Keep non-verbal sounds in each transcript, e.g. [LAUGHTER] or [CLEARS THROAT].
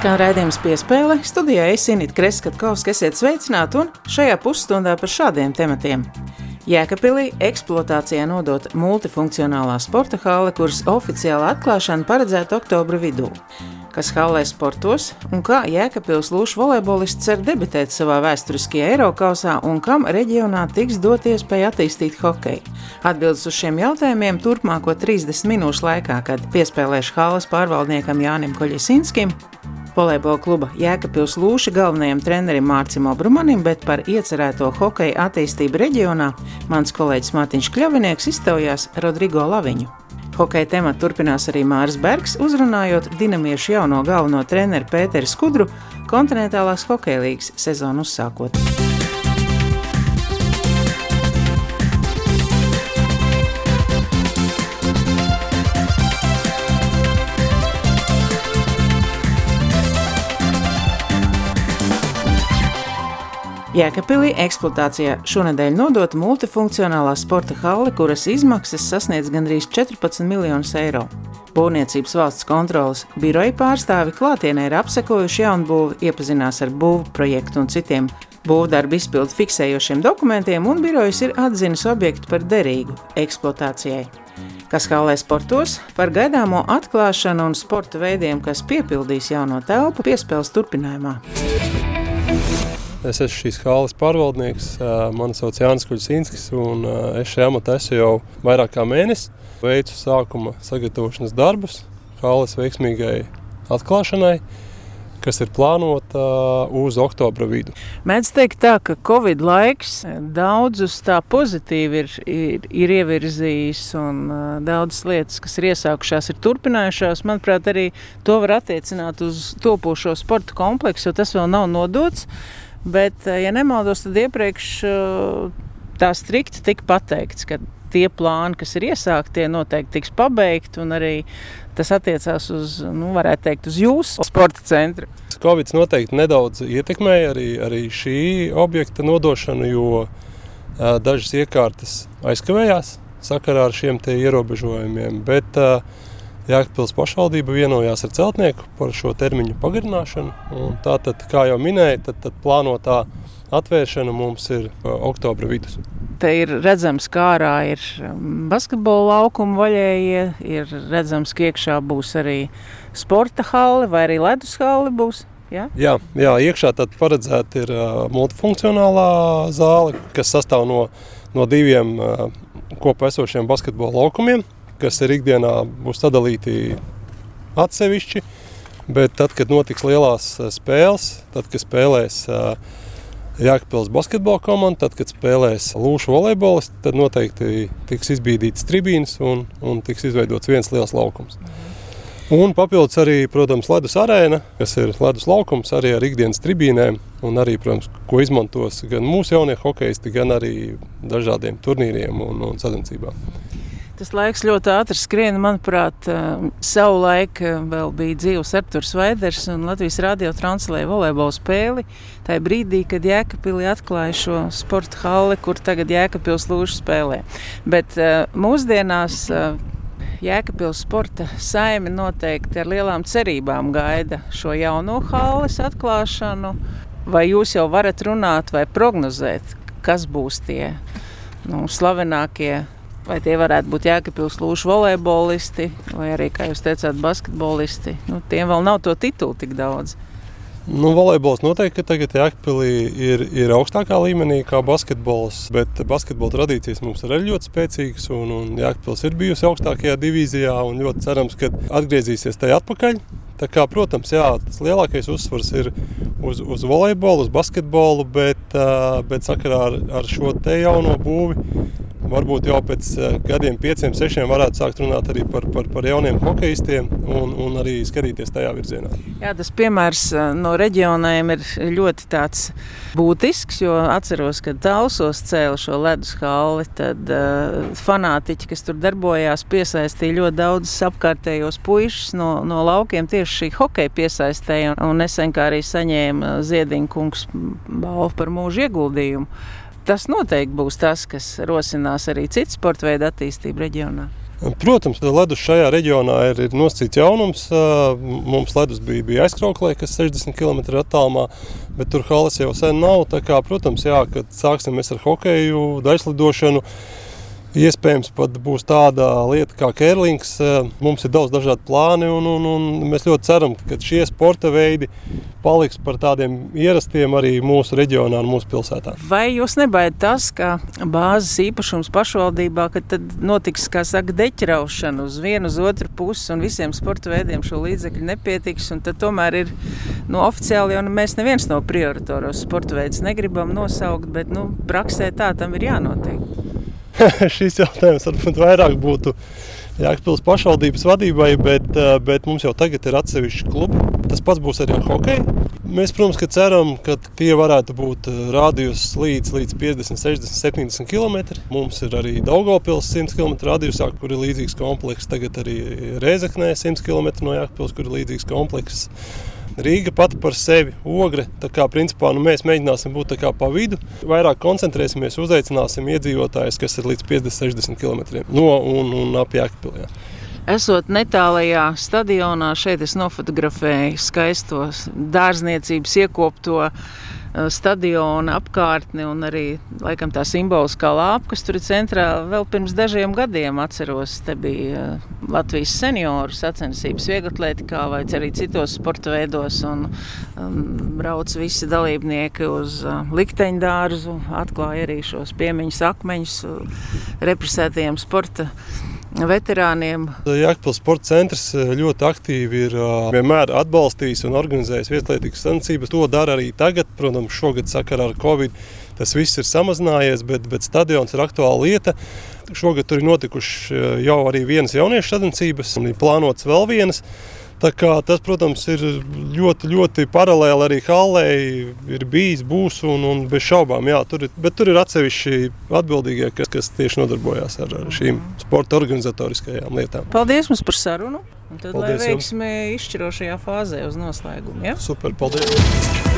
skan raidījums piespēle. Studijā es Inīti Kreskavs, esiet sveicināti un šajā pusstundā par šādiem tematiem. Jēkabpilī eksploatācijā nodot multifunkcionālā sporta hale, kuras oficiāla atklāšana paredzēta oktobra vidū. Kas hallē sportos un kā Jēkabpils lūšu volejbolists cer debitēt savā vēsturiskajā Eiropausā un kam reģionā tiks dot iespēja attīstīt hokeju. Atbildes uz šiem jautājumiem turpmāko 30 minūšu laikā, kad piespēlēšu halas pārvaldniekam Jānim Koļesinskim, volejbola kluba Jēkabpils Lūša galvenajam trenerim Mārcim Obrumanim, bet par iecerēto hokeja attīstību reģionā mans kolēģis Mārtiņš Kļavinieks iztaujās Rodrigo Laviņu. Hokeja tematu turpinās arī Māris Bergs, uzrunājot dinamiešu jauno galveno treneru Pēteru Skudru kontinentālās hokeja līgas sezonu uzsākot. Jēkabpilī eksploatācijā šonadēļ nodota multifunkcionālā sporta hale, kuras izmaksas sasniedz gandrīz 14 miljonus eiro. Būvniecības valsts kontrolas biroja pārstāvi klātienē ir apsekojuši jaunbūvi, iepazinās ar būvu projektu un citiem būvdarbu izpildu fiksējošiem dokumentiem, un birojas ir atzinis objektu par derīgu eksploatācijai. Kas kālē sportos, par gaidāmo atklāšanu un sporta veidiem, kas piepildīs jauno telpu, piespēles turpinājumā. Es esmu šīs halas pārvaldnieks. Mani sauc Jānis Kuļsīnskis, un es šajā amatā esmu jau vairāk kā mēnesi. Veicu sākuma sagatavošanas darbus halas veiksmīgai atklāšanai kas ir plānota uz oktobra vidu. Mēdz teikt, tā, ka Covid laiks daudzus tā pozitīvi ir, ir, ir ievirzījis, un daudzas lietas, kas ir iesākušās, ir turpinājušās. Manuprāt, arī to var attiecināt uz topošo sporta kompleksu, jo tas vēl nav nodots. Bet, eh, ja nemaldos, tad iepriekš eh, tā strikti tika pateikts, ka tie plāni, kas ir iesākti, noteikti tiks pabeigti. Arī tas attiecās uz, nu, teikt, uz jūsu sporta centru. Covid noteikti nedaudz ietekmēja arī, arī šī objekta nodošanu, jo uh, dažas iekārtas aizkavējās sakarā ar šiem ierobežojumiem. Bet, uh, Jēkabpils pašvaldība vienojās ar celtnieku par šo termiņu pagarināšanu. Tātad, kā jau minēju, tad, tad plānotā atvēršana mums ir oktobra vidus. Te ir redzams, kā ārā ir basketbola laukuma vaļējie, ir redzams, ka iekšā būs arī sporta hale vai arī ledus hale būs. Ja? Jā, jā, iekšā tad paredzēta ir uh, multifunkcionālā zāle, kas sastāv no, no diviem uh, kopā esošiem basketbola laukumiem kas ir ikdienā, būs sadalīti atsevišķi. Bet tad, kad notiks lielās eh, spēles, tad, kad spēlēs eh, Jēkabpils basketbola komanda, tad, kad spēlēs Lūšu volejbols, tad noteikti tiks izbīdīts tribīnas un, un tiks izveidots viens liels laukums. Un papildus arī, protams, ledus arēna, kas ir ledus laukums arī ar ikdienas tribīnēm, un arī, protams, ko izmantos gan mūsu jaunie hokeisti, gan arī dažādiem turnīriem un, un sacensībām. Tas laiks ļoti ātri skrien. Manuprāt, eh, savu laiku eh, vēl bija dzīves Arthurs Vaiders un Latvijas radio translēja volejbola spēli. Tā ir brīdī, kad Jēkabpilī atklāja šo sporta halli, kur tagad Jēkabpils lūžu spēlē. Bet eh, mūsdienās Jēkabpils sporta saime noteikti ar lielām cerībām gaida šo jauno halles atklāšanu. Vai jūs jau varat runāt vai prognozēt, kas būs tie nu, slavenākie Vai tie varētu būt jēkapils lūšu volejbolisti vai arī, kā jūs teicāt, basketbolisti. Nu, tiem vēl nav to titulu tik daudz. Nu, volejbols noteikti tagad Jēkabpilī ir, ir augstākā līmenī kā basketbols, bet basketbola tradīcijas mums ir ļoti spēcīgas. Un, un Jēkabpils ir bijusi augstākajā divīzijā un ļoti cerams, ka atgriezīsies tajā atpakaļ. Tā kā, protams, jā, tas lielākais uzsvars ir uz, uz volejbolu, uz basketbolu, bet, bet sakarā ar, ar šo te jauno būvi varbūt jau pēc eh, gadiem, pieciem, sešiem varētu sākt runāt arī par, par, par jauniem hokeistiem un, un arī skatīties tajā virzienā. Jā, tas piemērs eh, no reģioniem ir ļoti būtisks, jo atceros, kad Tausos cēla šo ledus halli, tad uh, fanātiķi, kas tur darbojās, piesaistīja ļoti daudz apkārtējos puišus no, no laukiem tieši šī hokeja piesaistēja un nesen kā arī saņēma Ziediņa kungs balvu par mūžu ieguldījumu tas noteikti būs tas, kas rosinās arī citu sporta veidu attīstību reģionā. Protams, ledus šajā reģionā ir, ir nosacīts jaunums. Mums ledus bija, bija aizkrauklē, kas 60 km attālumā, bet tur halas jau sen nav. Kā, protams, jā, kad sāksim ar hokeju, daļslidošanu. Iespējams, pat būs tāda lieta kā kērlings. Mums ir daudz dažādu plānu, un, un, un mēs ļoti ceram, ka šie sporta veidi paliks par tādiem ierastiem arī mūsu reģionā un mūsu pilsētā. Vai jūs nebaidat tas, ka bāzes īpašums pašvaldībā, ka tad notiks, kā saka, deķraušana uz vienu, uz otru pusi, un visiem sporta veidiem šo līdzekļu nepietiks, un tad tomēr ir nu, oficiāli nu, mēs neviens no prioritoros sporta veidus negribam nosaukt, bet nu, praksē tā tam ir jānotiek. [LAUGHS] šis jautājums varbūt vairāk būtu Jēkabpils pašvaldības vadībai, bet, eh, bet mums jau tagad ir atsevišķi klubi. Tas pats būs arī ar hokeju. Mēs, protams, ceram, ka tie varētu būt eh, rādījus līdz, līdz 50, 60, 70 km. Mums ir arī Daugopils 100 km rādījusā, kur ir līdzīgs komplekss. Tagad arī Reizeknē 100 km no Jēkabpils, kur ir līdzīgs komplekss. Rīga pati par sevi ogre. Kā principā nu, mēs mēģināsim būt pa vidu, vairāk koncentrēsimies, uzaicināsim iedzīvotājus, kas ir līdz 50-60 km no un, un ap Jēkabpilī. Esot netālajā stadionā, šeit es nofotografēju skaistos dārzniecības iekopto Eh, stadiona apkārtni un arī laikam, tā simboliskā lāpa, kas tur ir centrā. Vēl pirms dažiem gadiem atceros, te bija eh, Latvijas senioru sacensības vieglatlētikā vai arī citos sporta veidos. Un, um, brauc visi dalībnieki uz uh, likteņdārzu, atklāja arī šos piemiņas akmeņus represētajiem sporta veterāniem. Jēkabpils sporta centrs eh, ļoti aktīvi ir eh, vienmēr atbalstījis un organizējis vietlietīgas sacensības. To dara arī tagad, protams, šogad sakarā ar Covid. Tas viss ir samazinājies, bet, bet stadions ir aktuāla lieta. Šogad tur ir notikušas eh, jau arī vienas jauniešu sacensības, un ir plānotas vēl vienas. Tas, protams, ir ļoti, ļoti paralēli arī Hallei. Ir bijis, būs un, un bez šaubām. Jā, tur ir, bet tur ir atsevišķi atbildīgie, kas, kas tieši nodarbojas ar, ar šīm sporta organizatoriskajām lietām. Paldies mums par sarunu! Un tad, paldies lai veiksmi izšķirošajā fāzē uz noslēgumu. Ja? Super, paldies!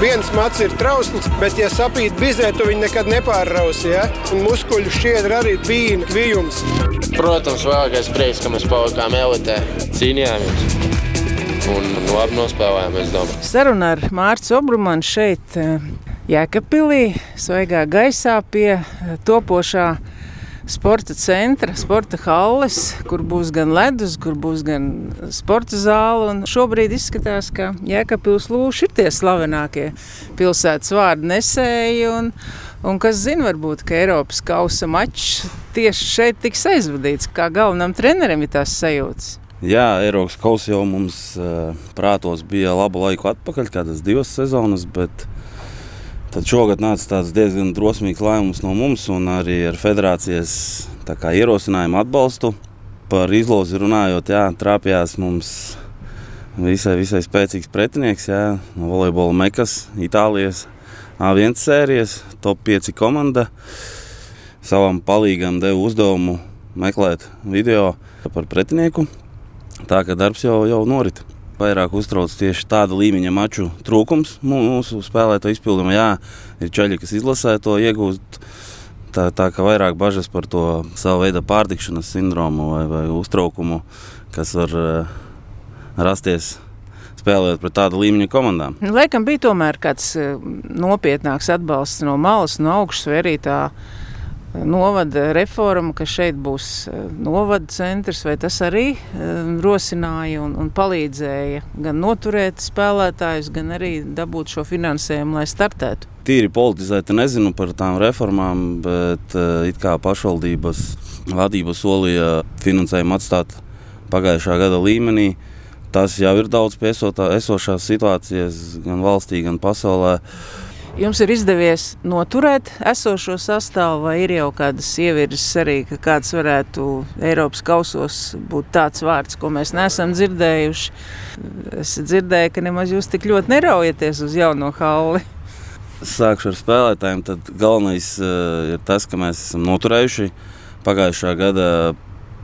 Viens mats ir trausls, bet, ja sapīt bizē, tu viņu nekad nepārrausi. Ja? Un muskuļu šķiedra arī bija kvijums. Protams, vēlākais prieks, ka mēs palikām elitē, cīnījāmies un labi nospēlējām. Saruna ar Mārciņu Obrumanu šeit, eh, Jēkabpilī, svaigā gaisā pie eh, topošā sporta centra, sporta halles, kur būs gan ledus, kur būs gan sporta zāle. Šobrīd izskatās, ka Jēkabpils lūši ir tie slavenākie pilsētas vārdu nesēji. Un, un kas zina, varbūt, ka Eiropas kausa mačs tieši šeit tiks aizvadīts, kā galvenam trenerim ir tās sajūtas. Jā, Eiropas kausa jau mums prātos bija labu laiku atpakaļ, kādas divas sezonas, bet tad šogad nāca tāds diezgan drosmīgs lēmums no mums un arī ar federācijas kā, ierosinājumu atbalstu. Par izlozi runājot, jā, trāpījās mums visai, visai spēcīgs pretinieks, jā, no volejbola mekas, Itālijas A1 sērijas, top 5 komanda. Savam palīgam devu uzdevumu meklēt video par pretinieku, Tā kā darbs jau, jau norit. Vairāk uztrauc tieši tāda līmeņa maču trūkums mūsu spēlētāju izpildījumā. Jā, ir ceļi, kas izlasē to iegūst. Tā, tā kā vairāk bažas par to savu veidu pārtikšanas sindromu vai, vai uztraukumu, kas var uh, rasties spēlējot pret tādu līmeņa komandām. Laikam bija tomēr kāds eh, nopietnāks atbalsts no malas, no augšas, vai arī tā novada reforma, ka šeit būs e, novada centrs, vai tas arī e, rosināja un, un palīdzēja gan noturēt spēlētājus, gan arī dabūt šo finansējumu, lai startētu. Tīri politizēti nezinu par tām reformām, bet e, it kā pašvaldības vadība solīja finansējumu atstāt pagājušā gada līmenī. Tas jau ir daudz piesotā esošās situācijas gan valstī, gan pasaulē. Jums ir izdevies noturēt esošo sastāvu, vai ir jau kādas ievirzes arī, ka kāds varētu Eiropas kausos būt tāds vārds, ko mēs neesam dzirdējuši. Es dzirdēju, ka nemaz jūs tik ļoti neraujaties uz jauno hauli. Sākšu ar spēlētājiem. Tad galvenais uh, ir tas, ka mēs esam noturējuši pagājušā gada.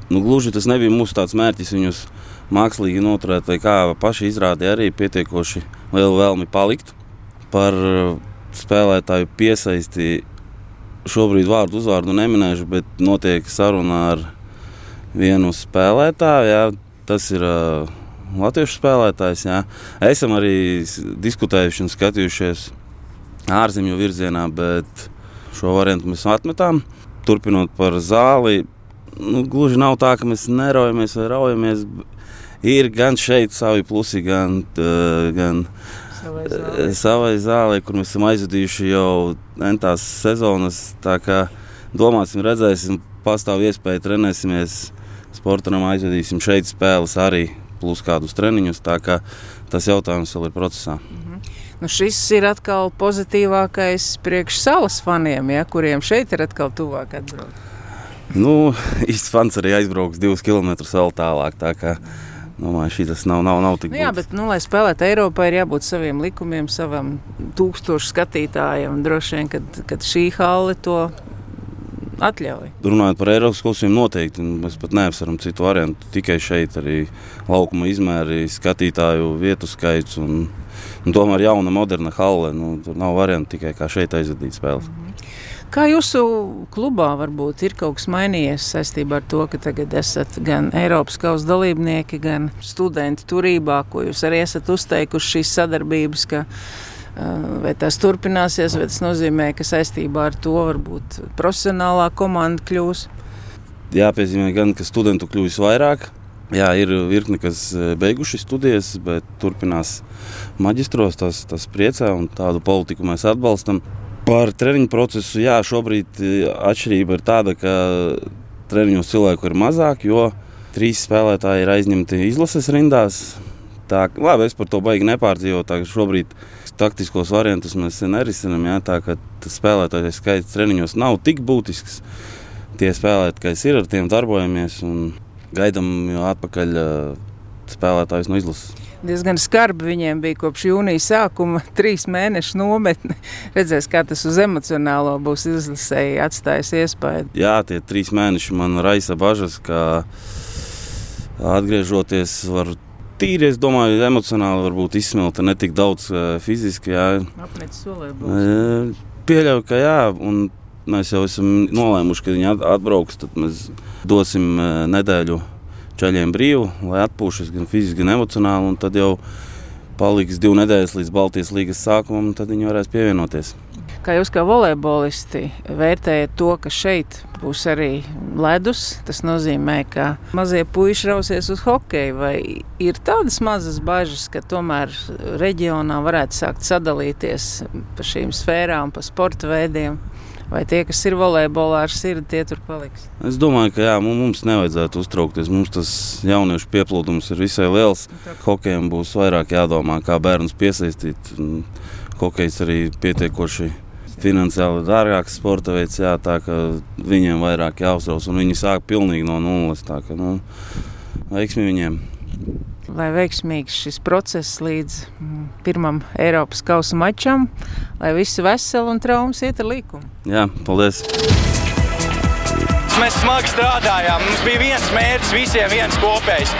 Nu, gluži tas nebija mūsu mērķis viņus mākslīgi noturēt, vai kā paši izrādīja arī pietiekoši lielu vēlmi palikt. Par spēlētāju piesaisti. Šobrīd vārdu uzvārdu neminēšu, bet notiek saruna ar vienu spēlētāju. Jā, tas ir uh, latviešu spēlētājs. Jā. Esam arī diskutējuši un skatījušies ārzemju virzienā, bet šo variantu mēs atmetām. Turpinot par zāli, nu, gluži nav tā, ka mēs neraujamies vai raujamies. Ir gan šeit savi plusi, gan, uh, gan Savai zālē. savai zālē, kur mēs esam aizvadījuši jau entās sezonas. Tā kā domāsim, redzēsim, pastāv iespēja trenēsimies. Sportam aizvedīsim šeit spēles arī, plus kādus treniņus. Tā kā tas jautājums vēl ir procesā. Nu, šis ir atkal pozitīvākais priekš salas faniem, ja, kuriem šeit ir atkal tuvāk atbraukt. Nu, [LAUGHS] īsts fans arī aizbrauks divus kilometrus vēl tālāk. Tā kā domāju, šī tas nav, nav, nav tik Nu, jā, bet, nu, lai spēlētu Eiropā, ir jābūt saviem likumiem, savam tūkstošu skatītājiem. Droši vien, kad, kad šī halle to atļauj. Runājot par Eiropas klausījumu, noteikti mēs pat neapsveram citu variantu. Tikai šeit arī laukuma izmēri, skatītāju vietu skaits un, un tomēr jauna, moderna halle. Nu, tur nav variantu tikai kā šeit aizvadīt spēles. Kā jūsu klubā varbūt ir kaut kas mainījies saistībā ar to, ka tagad esat gan Eiropas kausa dalībnieki, gan studenti turībā, ko jūs arī esat uzteikuši šīs sadarbības, ka vai tās turpināsies, vai tas nozīmē, ka saistībā ar to varbūt profesionālā komanda kļūs? Jāpiezīmē gan, ka studentu kļūst vairāk. Jā, ir virkni, kas beiguši studijas, bet turpinās maģistros. Tas, tas priecē un tādu politiku mēs atbalstam. Par treniņu procesu, jā, šobrīd eh, atšķirība ir tāda, ka treniņos cilvēku ir mazāk, jo trīs spēlētāji ir aizņemti izlases rindās. Tā, labi, es par to baigi nepārdzīvoju. tā Šobrīd taktiskos variantus mēs nerisinām. Jā, tā kā spēlētāju skaits treniņos nav tik būtisks. Tie spēlētāji, kas ir, ar tiem darbojamies un gaidām jau atpakaļ eh, spēlētājus no izlases. Diezgan skarbi viņiem bija kopš jūnija sākuma, [LAUGHS] trīs mēnešu nometne. Redzēs, kā tas uz emocionālo būs izlasēji atstājis iespēju. Jā, tie trīs mēneši man raisa bažas, ka atgriežoties var tīri, es domāju, emocionāli varbūt izsmelta ne tik daudz eh, fiziski. Apmetis solē būs. E, Pieļauju, ka jā, un mēs jau esam nolēmuši, ka viņi at- atbrauks, tad mēs dosim e, nedēļu ceļiem brīvu, lai atpūšas gan fiziski, gan emocionāli, tad jau paliks divu nedēļas līdz Baltijas līgas sākumam, tad viņi varēs pievienoties. Kā jūs kā volejbolisti vērtējat to, ka šeit būs arī ledus? Tas nozīmē, ka mazie puiši rausies uz hokeju. Vai ir tādas mazas bažas, ka tomēr reģionā varētu sākt sadalīties pa šīm sfērām, pa sporta veidiem? Vai tie, kas ir volejbolā ar sirdi, tie tur paliks? Es domāju, ka jā, mu- mums nevajadzētu uztraukties. Mums tas jauniešu pieplūdums ir visai liels. Hokejam būs vairāk jādomā, kā bērnus piesaistīt. Hokejs arī pietiekoši finansiāli dārgāks sporta veids, jā, tā ka viņiem vairāk jāuztrauc. Un viņi sāk pilnīgi no nulles. Tā ka, nu, veiksmi viņiem! Lai veiksmīgs šis process līdz mm, pirmam Eiropas kausa mačam, lai visi veseli un traumas iet ar līkumu. Jā, paldies! Mēs smagi strādājām. Mums bija viens mērķis, visiem viens kopējs.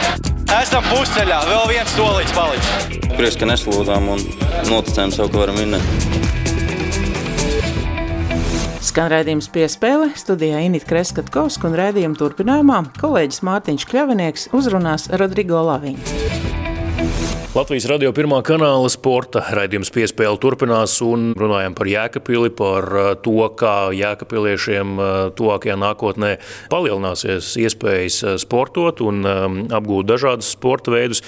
Esam pusceļā, vēl viens solīts palicis. Prieks, ka neslūdzām un noticējām sev, ka varam vinēt. Skan redzējums piespēle, studijā Inita Kreskavska un redzējuma turpinājumā kolēģis Mārtiņš Kļavinieks uzrunās Rodrigo Laviņu. Latvijas radio pirmā kanāla sporta raidījums piespēle turpinās un runājam par Jēkabili, par uh, to, kā Jēkabiliešiem uh, tuvākajā nākotnē palielināsies iespējas uh, sportot un um, apgūt dažādus sporta veidus.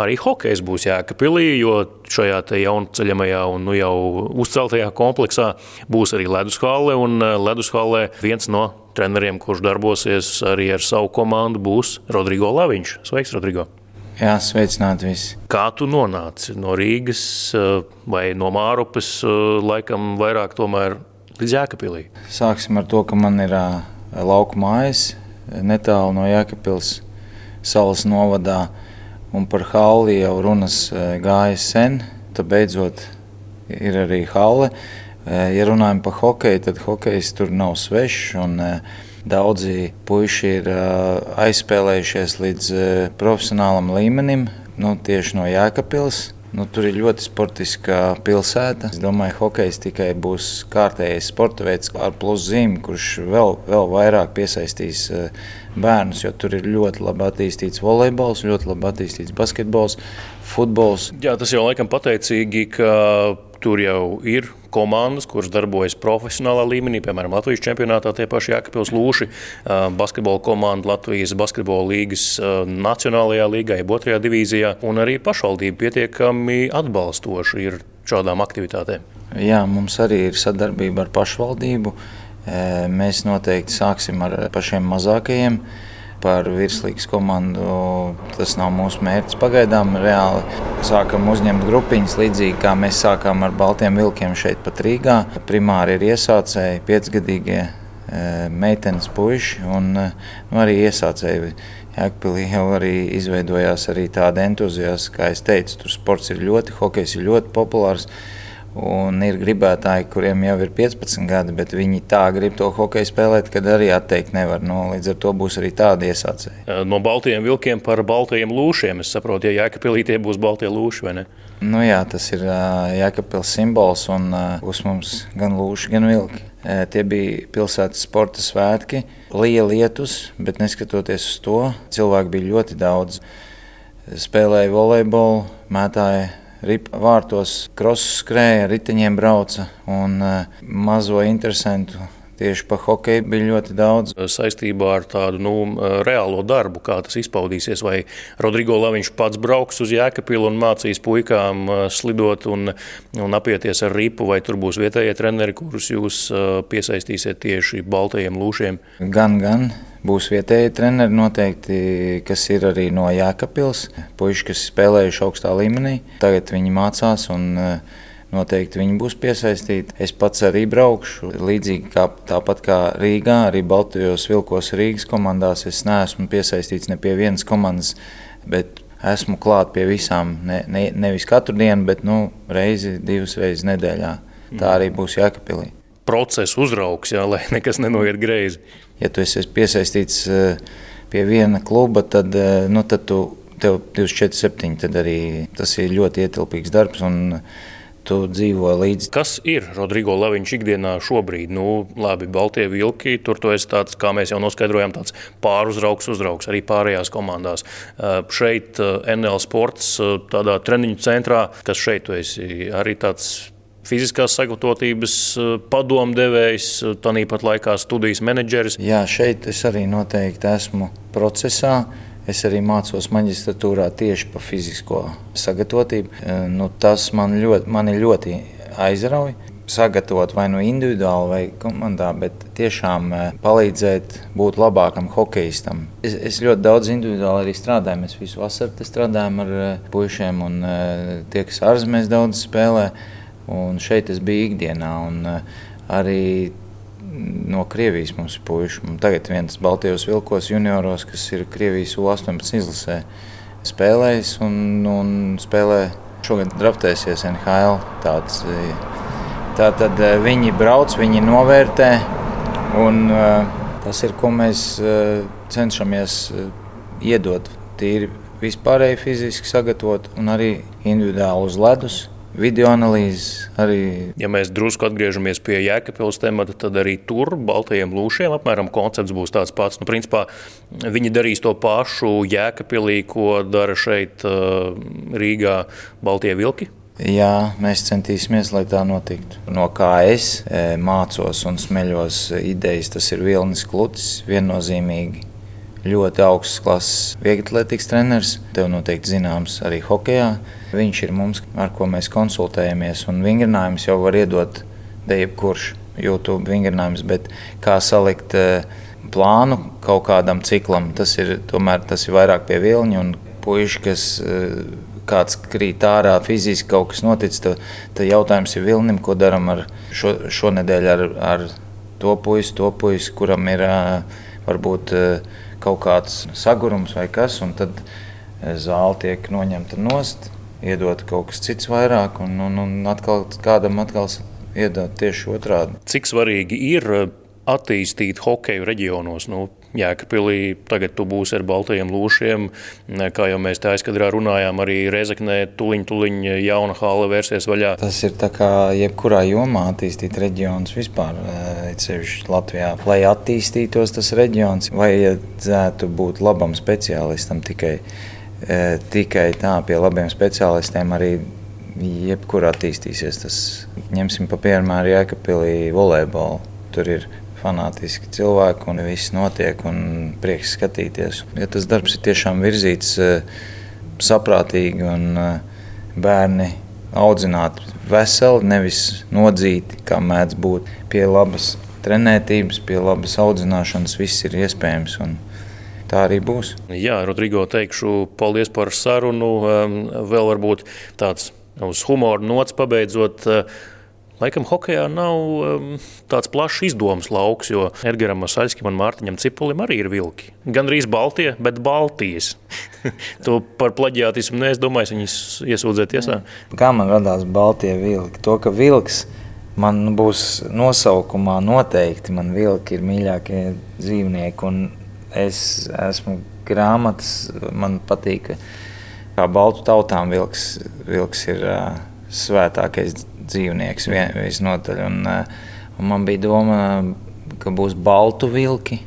Arī hokejs būs Jēkabīlī, jo šajā jaunceļamajā un nu jau uzceltajā kompleksā būs arī ledushalle. Un ledushalē viens no treneriem, kurš darbosies arī ar savu komandu, būs Rodrigo Laviņš. Sveiks, Rodrigo! Jā, sveicināti visi. Kā tu nonāci no Rīgas eh, vai no Mārupas, eh, laikam vairāk tomēr līdz Jēkabīlī? Sāksim ar to, ka man ir uh, lauka mājas netālu no Jēkabils salas novadā. Un par halli jau runas gāja sen. Tad beidzot ir arī halle. Ja runājam par hokeju, tad hokejs tur nav svešs. Daudzi puiši ir aizspēlējušies līdz profesionālam līmenim, nu, tieši no Jēkabils. Nu, tur ir ļoti sportiska pilsēta. Es domāju, ka hokejs tikai būs kārtējais sporta veids ar pluszīmi, kurš vēl, vēl vairāk piesaistīs bērnus, jo tur ir ļoti labi attīstīts volejbols, ļoti labi attīstīts basketbols, futbols. Jā, tas jau laikam pateicīgi, ka tur jau ir komandas, kuras darbojas profesionālā līmenī, piemēram, Latvijas čempionātā, tie paši Jēkabils Lūši, basketbola komanda Latvijas basketbola līgas nacionālajā līgā, jeb otrajā divīzijā, un arī pašvaldība pietiekami atbalstoši ir šādām aktivitātēm. Jā, mums arī ir sadarbība ar pašvaldību. Mēs noteikti sāksim ar pašiem mazākajiem. Par virslīgas komandu tas nav mūsu mērķis. Pagaidām reāli sākam uzņemt grupiņas, līdzīgi kā mēs sākām ar Baltiem vilkiem šeit, pat Rīgā. Primāri ir iesācēji, piecgadīgie meitenes, puiši un nu, arī iesācēji. Jēkpilī jau arī izveidojās arī tāda entuziasta, kā es teicu, tur sports ir ļoti, hokejs ir ļoti populārs. Un ir gribētāji, kuriem jau ir 15 gadi, bet viņi tā grib to hokeju spēlēt, kad arī atteikt nevar. No, nu, līdz ar to būs arī tādi iesācēji. No baltajiem vilkiem par baltajiem lūšiem. Es saprotu, ja Jēkabīlī tie būs baltie lūši vai ne? Nu, jā, tas ir Jēkabīls simbols un uz mums gan lūši, gan vilki. Tie bija pilsētas sporta svētki, lija lietus, bet neskatoties uz to, cilvēku bija ļoti daudz. Spēlēja volejbolu, mētāja ripa vārtos, krosu skrēja, riteņiem brauca un uh, mazo interesantu. Tieši par hokeju bija ļoti daudz. Saistībā ar tādu nu, reālo darbu, kā tas izpaudīsies, vai Rodrigo Laviņš pats brauks uz Jēkabilu un mācīs puikām slidot un, un apieties ar ripu, vai tur būs vietējie treneri, kurus jūs piesaistīsiet tieši baltajiem lūšiem? Gan, gan. Būs vietējie treneri noteikti, kas ir arī no Jēkabils. Puiši, kas spēlējuši augstā līmenī, tagad viņi mācās un eh, noteikti viņi būs piesaistīti. Es pats arī braukšu. Līdzīgi kā, tāpat kā Rīgā, arī Baltijos vilkos Rīgas komandās es neesmu piesaistīts ne pie vienas komandas, bet esmu klāt pie visām. Ne, ne, nevis katru dienu, bet nu, reizi, divas reizes nedēļā. Tā arī būs Jēkabīlī. Procesu uzraugs, jā, lai [LAUGHS] nekas nenoiet greizi ja tu esi piesaistīts eh, pie viena kluba, tad, eh, nu, tad tu, tev 24, 7, tad arī tas ir ļoti ietilpīgs darbs. Un, tu dzīvo līdzi. Kas ir Rodrigo Laviņš ikdienā šobrīd? Nu, labi, Baltie vilki, tur tu esi tāds, kā mēs jau noskaidrojām, tāds pāruzraugs, uzraugs arī pārējās komandās. Uh, šeit NL Sports, tādā treniņu centrā, kas šeit tu esi arī tāds fiziskās sagatavotības eh, padomdevējs, eh, tāpat laikā studijas menedžeris. Jā, šeit es arī noteikti esmu procesā. Es arī mācos maģistratūrā tieši par fizisko sagatavotību. Eh, nu, tas man ļoti, mani ļoti aizrauja. Sagatavot vai nu individuāli, vai komandā, bet tiešām palīdzēt būt labākam hokeistam. Es, es ļoti daudz individuāli arī strādāju. Mēs visu vasaru strādājam ar puišiem, un tie, kas ārzemēs daudz spēlē, Un šeit es biju ikdienā. Un, uh, arī no Krievijas mums ir puiši. Tagad viens Baltijos vilkos junioros, kas ir Krievijas U18 izlasē, spēlējis un, un spēlē šogad draftēsies NHL. Tāds, tā tad eh, viņi brauc, viņi novērtē. Un, tas ir, ko mēs cenšamies iedot. Tīri vispārēji fiziski sagatavot un arī individuāli uz ledus video analīzes. Arī... Ja mēs drusku atgriežamies pie Jēkabpils temata, tad arī tur Baltajiem lūšiem apmēram koncepts būs tāds pats. Nu, principā, viņi darīs to pašu Jēkabpilī, ko dara šeit Rīgā Baltie vilki. Jā, mēs centīsimies, lai tā notiktu. No kā es mācos un smeļos idejas, tas ir Vilnis Klutis viennozīmīgi ļoti augsts klases vieglatlētikas treneris. Tev noteikti zināms arī hokeja. Viņš ir mums, ar ko mēs konsultējamies. Un vingrinājumus jau var iedot jebkurš YouTube vingrinājums, bet kā salikt eh, plānu kaut kādam ciklam, tas ir, tomēr, tas ir vairāk pie vilņa un puiši, kas eh, kāds krīt ārā, fiziski kaut kas noticis, tad, jautājums ir vilnim, ko darām ar šo, šonedēļ ar, ar to puisi, to puisi, kuram ir varbūt kaut kāds sagurums vai kas, un tad zāle tiek noņemta nost, iedot kaut kas cits vairāk, un, un, un atkal kādam atkal iedot tieši otrādi. Cik svarīgi ir attīstīt hokeju reģionos? Nu, Jēkabīlī tagad tu būsi ar baltajiem lūšiem. Kā jau mēs tā aizkadrā runājām, arī Rezeknē tuliņ, tuliņ jauna hala vērsies vaļā. Tas ir tā kā jebkurā jomā attīstīt reģionus vispār, ceļš Latvijā. Lai attīstītos tas reģions, vajadzētu būt labam speciālistam tikai. Tikai tā pie labiem speciālistiem arī jebkur attīstīsies. Tas ņemsim pa piemēru Jēkabīlī volejbolu. Tur ir fanātiski cilvēki un viss notiek un prieks skatīties. Ja tas darbs ir tiešām virzīts saprātīgi un bērni audzināti veseli, nevis nodzīti, kā mēdz būt pie labas trenētības, pie labas audzināšanas, viss ir iespējams. Tā arī būs. Jā, Rodrigo, teikšu paldies par sarunu. Vēl varbūt tāds uz humoru nots pabeidzot. Laikam, hokeja nav um, tāds plašs izdomas lauks, jo Edgars Masaļskim un Mārtiņam Cipulim arī ir vilki. Gan arī Baltijas, bet Baltijas. [LAUGHS] to par plaģiātismu neesmu domājis, viņus iesūdzēt tiesā. Kā man radās Baltijas vilki? To, ka vilks man būs nosaukumā noteikti, man vilki ir mīļākie dzīvnieki. Es esmu grāmatas, man patīk, kā baltu tautām vilks, vilks ir uh, svētākais dzīvnieks dzīvnieks visnotaļ. Un, eh, un man bija doma, ka būs baltu vilki.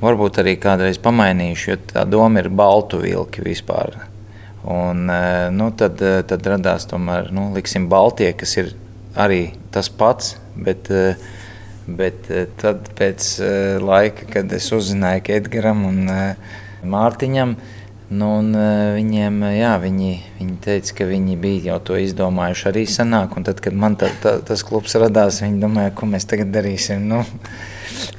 Varbūt arī kādreiz pamainīšu, jo tā doma ir baltu vilki vispār. Un, eh, nu, tad, eh, tad radās tomēr, nu, liksim, Baltija, kas ir arī tas pats, bet, bet tad pēc laika, kad es uzzināju, ka Edgaram un Mārtiņam ir Nu, un, uh, viņiem, jā, viņi, viņi teica, ka viņi bija jau to izdomājuši arī senāk. Tad, kad man tā, tā, tas klubs radās, viņi domāja, ko mēs tagad darīsim. Nu,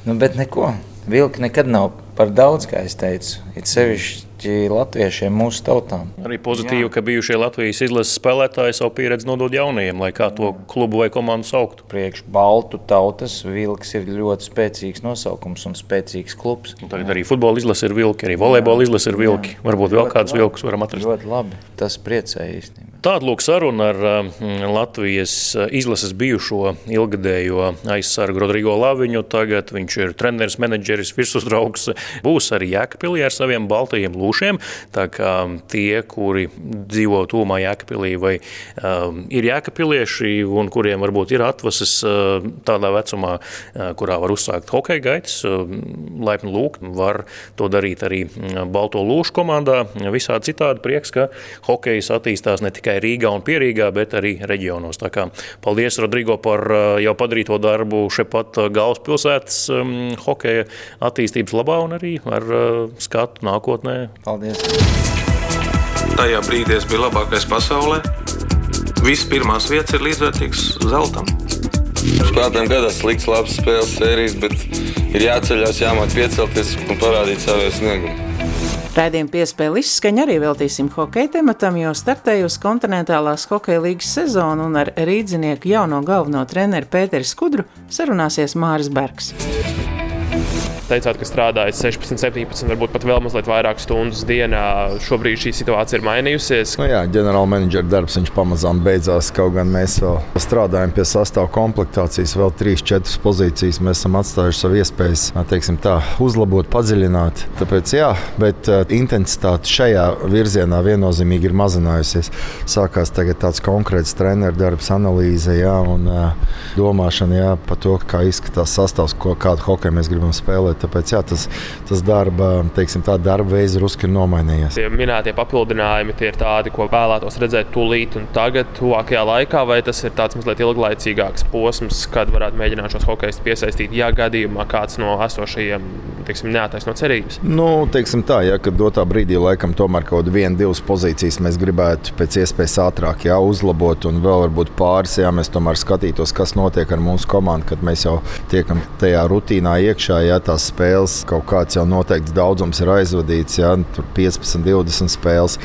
nu, bet neko. Vilki nekad nav par daudz, kā es teicu. Ir sevišķi sevišķi latviešiem, mūsu tautām. Arī pozitīvi, Jā. ka bijušie Latvijas izlases spēlētāji savu pieredzi nodod jaunajiem, lai kā to klubu vai komandu sauktu. Priekš Baltu tautas vilks ir ļoti spēcīgs nosaukums un spēcīgs klubs. Un tagad arī futbola izlase ir vilki, arī volejbola izlase ir vilki. Jā. Varbūt vēl kādus vilkus varam atrast. Ļoti labi. Tas priecē īstenībā. Tāda lūk saruna ar um, Latvijas uh, izlases bijušo ilgadējo aizsargu Rodrigo Laviņu. Tagad viņš ir treneris, menedžeris, virsuzdraugs. Būs arī Jēkabpilī ar saviem baltajiem lūšiem lūšiem. Tā kā tie, kuri dzīvo tūmā Jēkabpilī vai um, ir jēkapilieši un kuriem varbūt ir atvases uh, tādā vecumā, uh, kurā var uzsākt hokeja gaitas, uh, laipni lūgt, var to darīt arī uh, Balto lūšu komandā. Visādi citādi prieks, ka hokejs attīstās ne tikai Rīgā un Pierīgā, bet arī reģionos. Tā kā paldies, Rodrigo, par uh, jau padarīto darbu šepat uh, galvaspilsētas um, hokeja attīstības labā un arī ar skatu nākotnē Paldies! Tajā brīdī es biju labākais pasaulē. Visas pirmās vietas ir līdzvērtīgas zeltam. Spēlētājiem gadās slikts, labs spēles sērijas, bet ir jāceļās, jāmāk piecelties un parādīt savu sniegumu. Raidījuma piespēle izskaņa arī veltīsim hokeja tematam, jo startējusi kontinentālās hokeja līgas sezonu un ar rīdzinieku jauno galveno treneru Pēteru Skudru sarunāsies Māris Bergs teicāt, ka strādājat 16, 17, varbūt pat vēl mazliet vairāk stundas dienā. Šobrīd šī situācija ir mainījusies. Nu, jā, ģenerāla menedžera darbs pamazām beidzās. Kaut gan mēs vēl strādājam pie sastāvā komplektācijas, vēl 3-4 pozīcijas mēs esam atstājuši savu iespējas teiksim, tā, uzlabot, padziļināt. Tāpēc, jā, bet uh, intensitāte šajā virzienā viennozīmīgi ir mazinājusies. Sākās tāds konkrēts treneru darbs, analīze jā, un uh, domāšana jā, par to, kā izskatās sastāvs, ko, kādu hokeju mēs gribam spēlēt. Tāpēc jā, tas, tas darba, teiksim, tā darba veids drusku ir nomainījies. Tie minētie papildinājumi tie ir tādi, ko vēlētos redzēt tūlīt un tagad, tuvākajā laikā, vai tas ir tāds mazliet ilglaicīgāks posms, kad varētu mēģināt šos hokeistus piesaistīt, ja gadījumā kāds no esošajiem teiksim, neataisno cerības? Nu, teiksim tā, ja dotā brīdī laikam tomēr kaut viena, divas pozīcijas mēs gribētu pēc iespējas ātrāk jā, uzlabot, un vēl varbūt pāris, ja mēs tomēr skatītos, kas notiek ar mūsu komandu, kad mēs jau tiekam tajā rutīnā iekšā, ja tās spēles kaut kāds jau noteikts daudzums ir aizvadīts, ja tur 15, 20 spēles.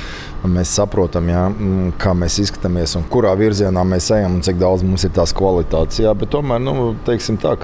Mēs saprotam, jā, mm, kā mēs izskatāmies un kurā virzienā mēs ejam un cik daudz mums ir tās kvalitātes. Jā, tomēr nu, tā,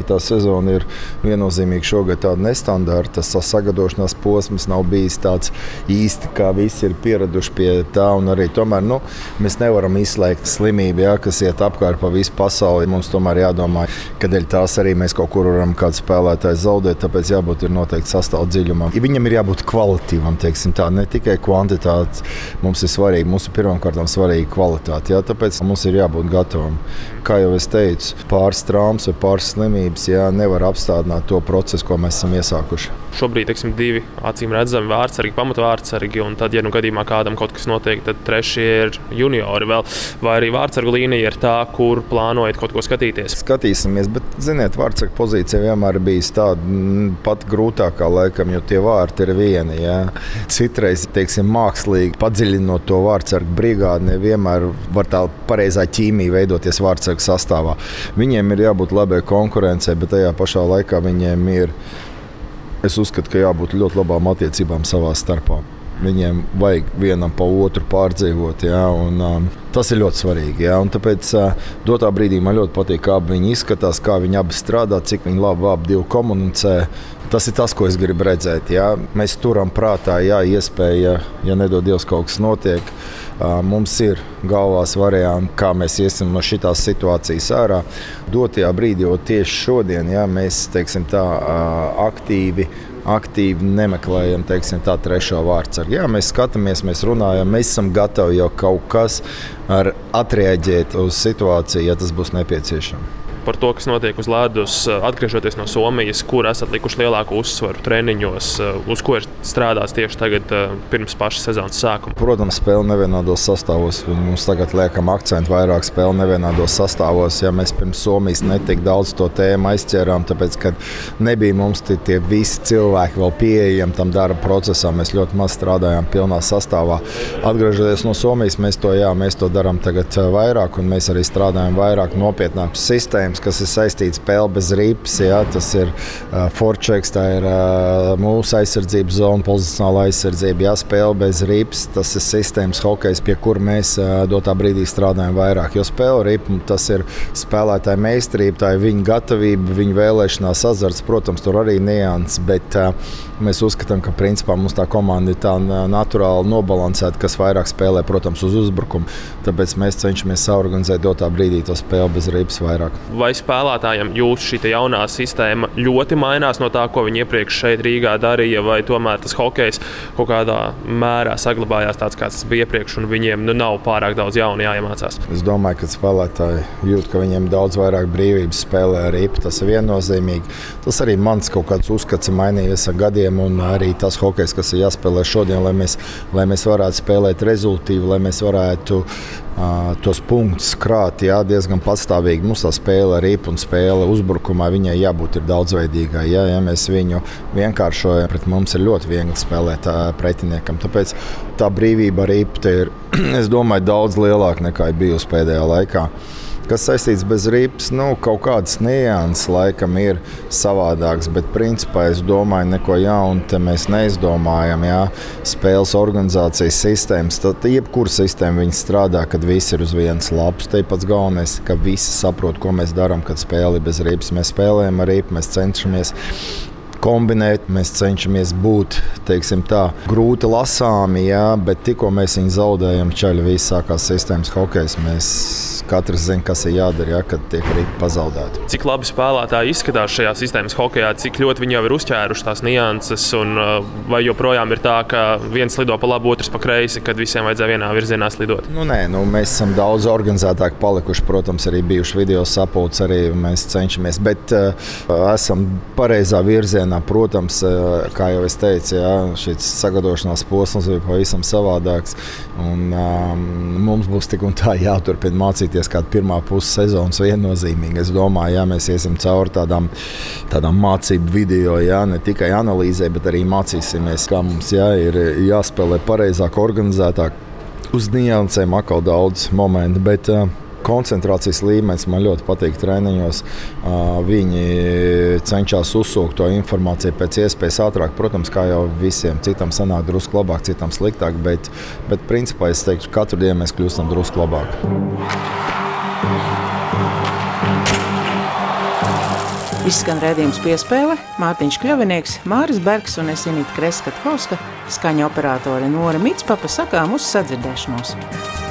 tā sezona ir viennozīmīgi šogad tāda nestandarta. Tas sagatavošanās posms nav bijis tāds īsti, kā visi ir pieraduši pie tā. Arī, tomēr nu, mēs nevaram izslēgt slimību, jā, kas iet apkārt pa visu pasauli. Mums tomēr jādomā, ka dēļ tās arī mēs kaut kur varam kādu spēlētāju zaudēt. Tāpēc jābūt noteikti sastāvdaļai dziļumam. Ja viņam ir jābūt kvalitīvam, teiksim, tā, ne tikai kvantitāte mums ir svarīga. Mums ir pirmkārt svarīga kvalitāte. Jā, tāpēc mums ir jābūt gatavam. Kā jau es teicu, pāris traumas vai pāris slimības jā, nevar apstādināt to procesu, ko mēs esam iesākuši. Šobrīd teiksim, divi acīm redzami vārdsargi, pamatvārdsargi, un tad, ja nu gadījumā kādam kaut kas notiek, tad trešie ir juniori vēl. Vai arī vārdsargu līnija ir tā, kur plānojat kaut ko skatīties? Skatīsimies, bet, ziniet, vārdsargu pozīcija vienmēr bijusi tāda pat grūtākā laikam, jo tie vārti ir vieni. Jā. Citreiz, teiksim, mākslīgi padziļinot to vārdsargu brigādi, nevienmēr var tā pareizā ķīmija veidoties vārdsargu sastāvā. Viņiem ir jābūt labai konkurencei, bet tajā pašā laikā viņiem ir. Es uzskatu, ka jābūt ļoti labām attiecībām savā starpā. Viņiem vajag vienam pa otru pārdzīvot. Ja, un, um, tas ir ļoti svarīgi. Ja, tāpēc uh, dotā brīdī man ļoti patīk, kā viņi izskatās, kā viņi abi strādā, cik viņi labi abi komunicē. Tas ir tas, ko es gribu redzēt. Ja. Mēs turam prātā, ja iespēja, ja nedod Dievs kaut kas notiek. Uh, mums ir galvās varianti, kā mēs iesim no šīs situācijas ārā. Dotajā brīdī, jo tieši šodien ja, mēs teiksim, tā, uh, aktīvi aktīvi nemeklējam teiksim, tā trešo vārdsargu. Jā, mēs skatāmies, mēs runājam, mēs esam gatavi jau kaut kas ar atreaģēt uz situāciju, ja tas būs nepieciešams par to, kas notiek uz ledus, atgriežoties no Somijas, kur esat likuši lielāku uzsvaru treniņos, uz ko ir strādāts tieši tagad, eh, pirms paša sezonas sākuma? Protams, spēle nevienādos sastāvos. Mums tagad liekam akcentu vairāk spēle nevienādos sastāvos. Ja mēs pirms Somijas netik daudz to tēmu aizķērām, tāpēc, ka nebija mums tie, tie visi cilvēki vēl pieejami tam darba procesam. Mēs ļoti maz strādājām pilnā sastāvā. Atgriežoties no Somijas, mēs to, jā, mēs to darām tagad vairāk, un mēs arī strādājam vairāk nopietnākas sistēmas kas ir saistīts ar spēli bez ripas. Jā, tas ir uh, forčeks, tā ir uh, mūsu aizsardzības zona, pozicionāla aizsardzība. Jā, spēle bez ripas, tas ir sistēmas hokejs, pie kura mēs dotā brīdī strādājam vairāk. Jo spēle ripa, tas ir spēlētāja meistarība, tā ir viņa gatavība, viņa vēlēšanās azarts. Protams, tur arī nianses, bet mēs uzskatām, ka principā mums tā komanda ir tā naturāli nobalansēta, kas vairāk spēlē, protams, uz uzbrukumu. Tāpēc mēs cenšamies saorganizēt dotā brīdī to spēli bez ripas vairāk vai spēlētājiem jūsu šī jaunā sistēma ļoti mainās no tā, ko viņi iepriekš šeit Rīgā darīja, vai tomēr tas hokejs kaut kādā mērā saglabājās tāds, kāds tas bija iepriekš, un viņiem nu, nav pārāk daudz jaunu jāiemācās? Es domāju, ka spēlētāji jūt, ka viņiem daudz vairāk brīvības spēlē ar ripu. Tas ir viennozīmīgi. Tas arī mans kaut kāds uzskats ir mainījies ar gadiem, un arī tas hokejs, kas ir jāspēlē šodien, lai mēs, lai mēs varētu spēlēt rezultātu, lai mēs varētu tos punktus krāt jā, diezgan patstāvīgi. Mums tā spēle ar ripu un spēle uzbrukumā viņai jābūt daudzveidīgai. Jā, ja mēs viņu vienkāršojam, pret mums ir ļoti viegli spēlēt pretiniekam. Tāpēc tā brīvība ar ripu ir, [CLEARS THROAT] es domāju, daudz lielāka nekā ir bijusi pēdējā laikā kas saistīts bez ripas, nu, kaut kādas nianses laikam ir savādākas, bet principā es domāju, neko jaunu te mēs neizdomājam. Jā. Spēles organizācijas sistēmas, tad jebkura sistēma strādā, kad viss ir uz vienas lapas. Te pats galvenais, ka visi saprot, ko mēs darām, kad spēle ir bez ripas. Mēs spēlējam ar ripu, mēs cenšamies kombinēt. Mēs cenšamies būt tā, grūti lasāmi, jā, bet tikko mēs viņu zaudējam, ceļā viss sākās sistēmas hokejs. Mēs katrs zinām, kas ir jādara, ja, kad tiek arī pazaudēti. Cik labi spēlētāji izskatās šajā sistēmas hokejā, cik ļoti viņi jau ir uzķēruši tās nianses, un uh, vai joprojām ir tā, ka viens lido pa labi, otrs pa kreisi, kad visiem vajadzēja vienā virzienā slidot? Nu, nē, nu, mēs esam daudz organizētāki palikuši. Protams, arī bijuši video sapulces, arī mēs cenšamies, bet uh, esam pareizā virzienā ikdienā, protams, eh, kā jau es teicu, jā, šis sagatavošanās posms bija pavisam savādāks. Un, um, mums būs tik un tā jāturpina mācīties, kāda pirmā puse sezonas viennozīmīgi. Es domāju, ja mēs iesim cauri tādām, tādām mācību video, jā, ne tikai analīzē, bet arī mācīsimies, kā mums jā, ir jāspēlē pareizāk, organizētāk. Uz niansēm atkal daudz momentu. Bet, uh, koncentrācijas līmenis man ļoti patīk treniņos. Viņi cenšas uzsūkt to informāciju pēc iespējas ātrāk. Protams, kā jau visiem citam sanāk drusku labāk, citam sliktāk, bet, bet principā es teiktu, ka katru dienu mēs kļūstam drusku labāk. Izskan redzējums piespēle Mārtiņš Kļavinieks, Māris Bergs un Esinīta Kreskatkovska, skaņa operātore Nora Mitspapa sakām uz sadzirdēšanos.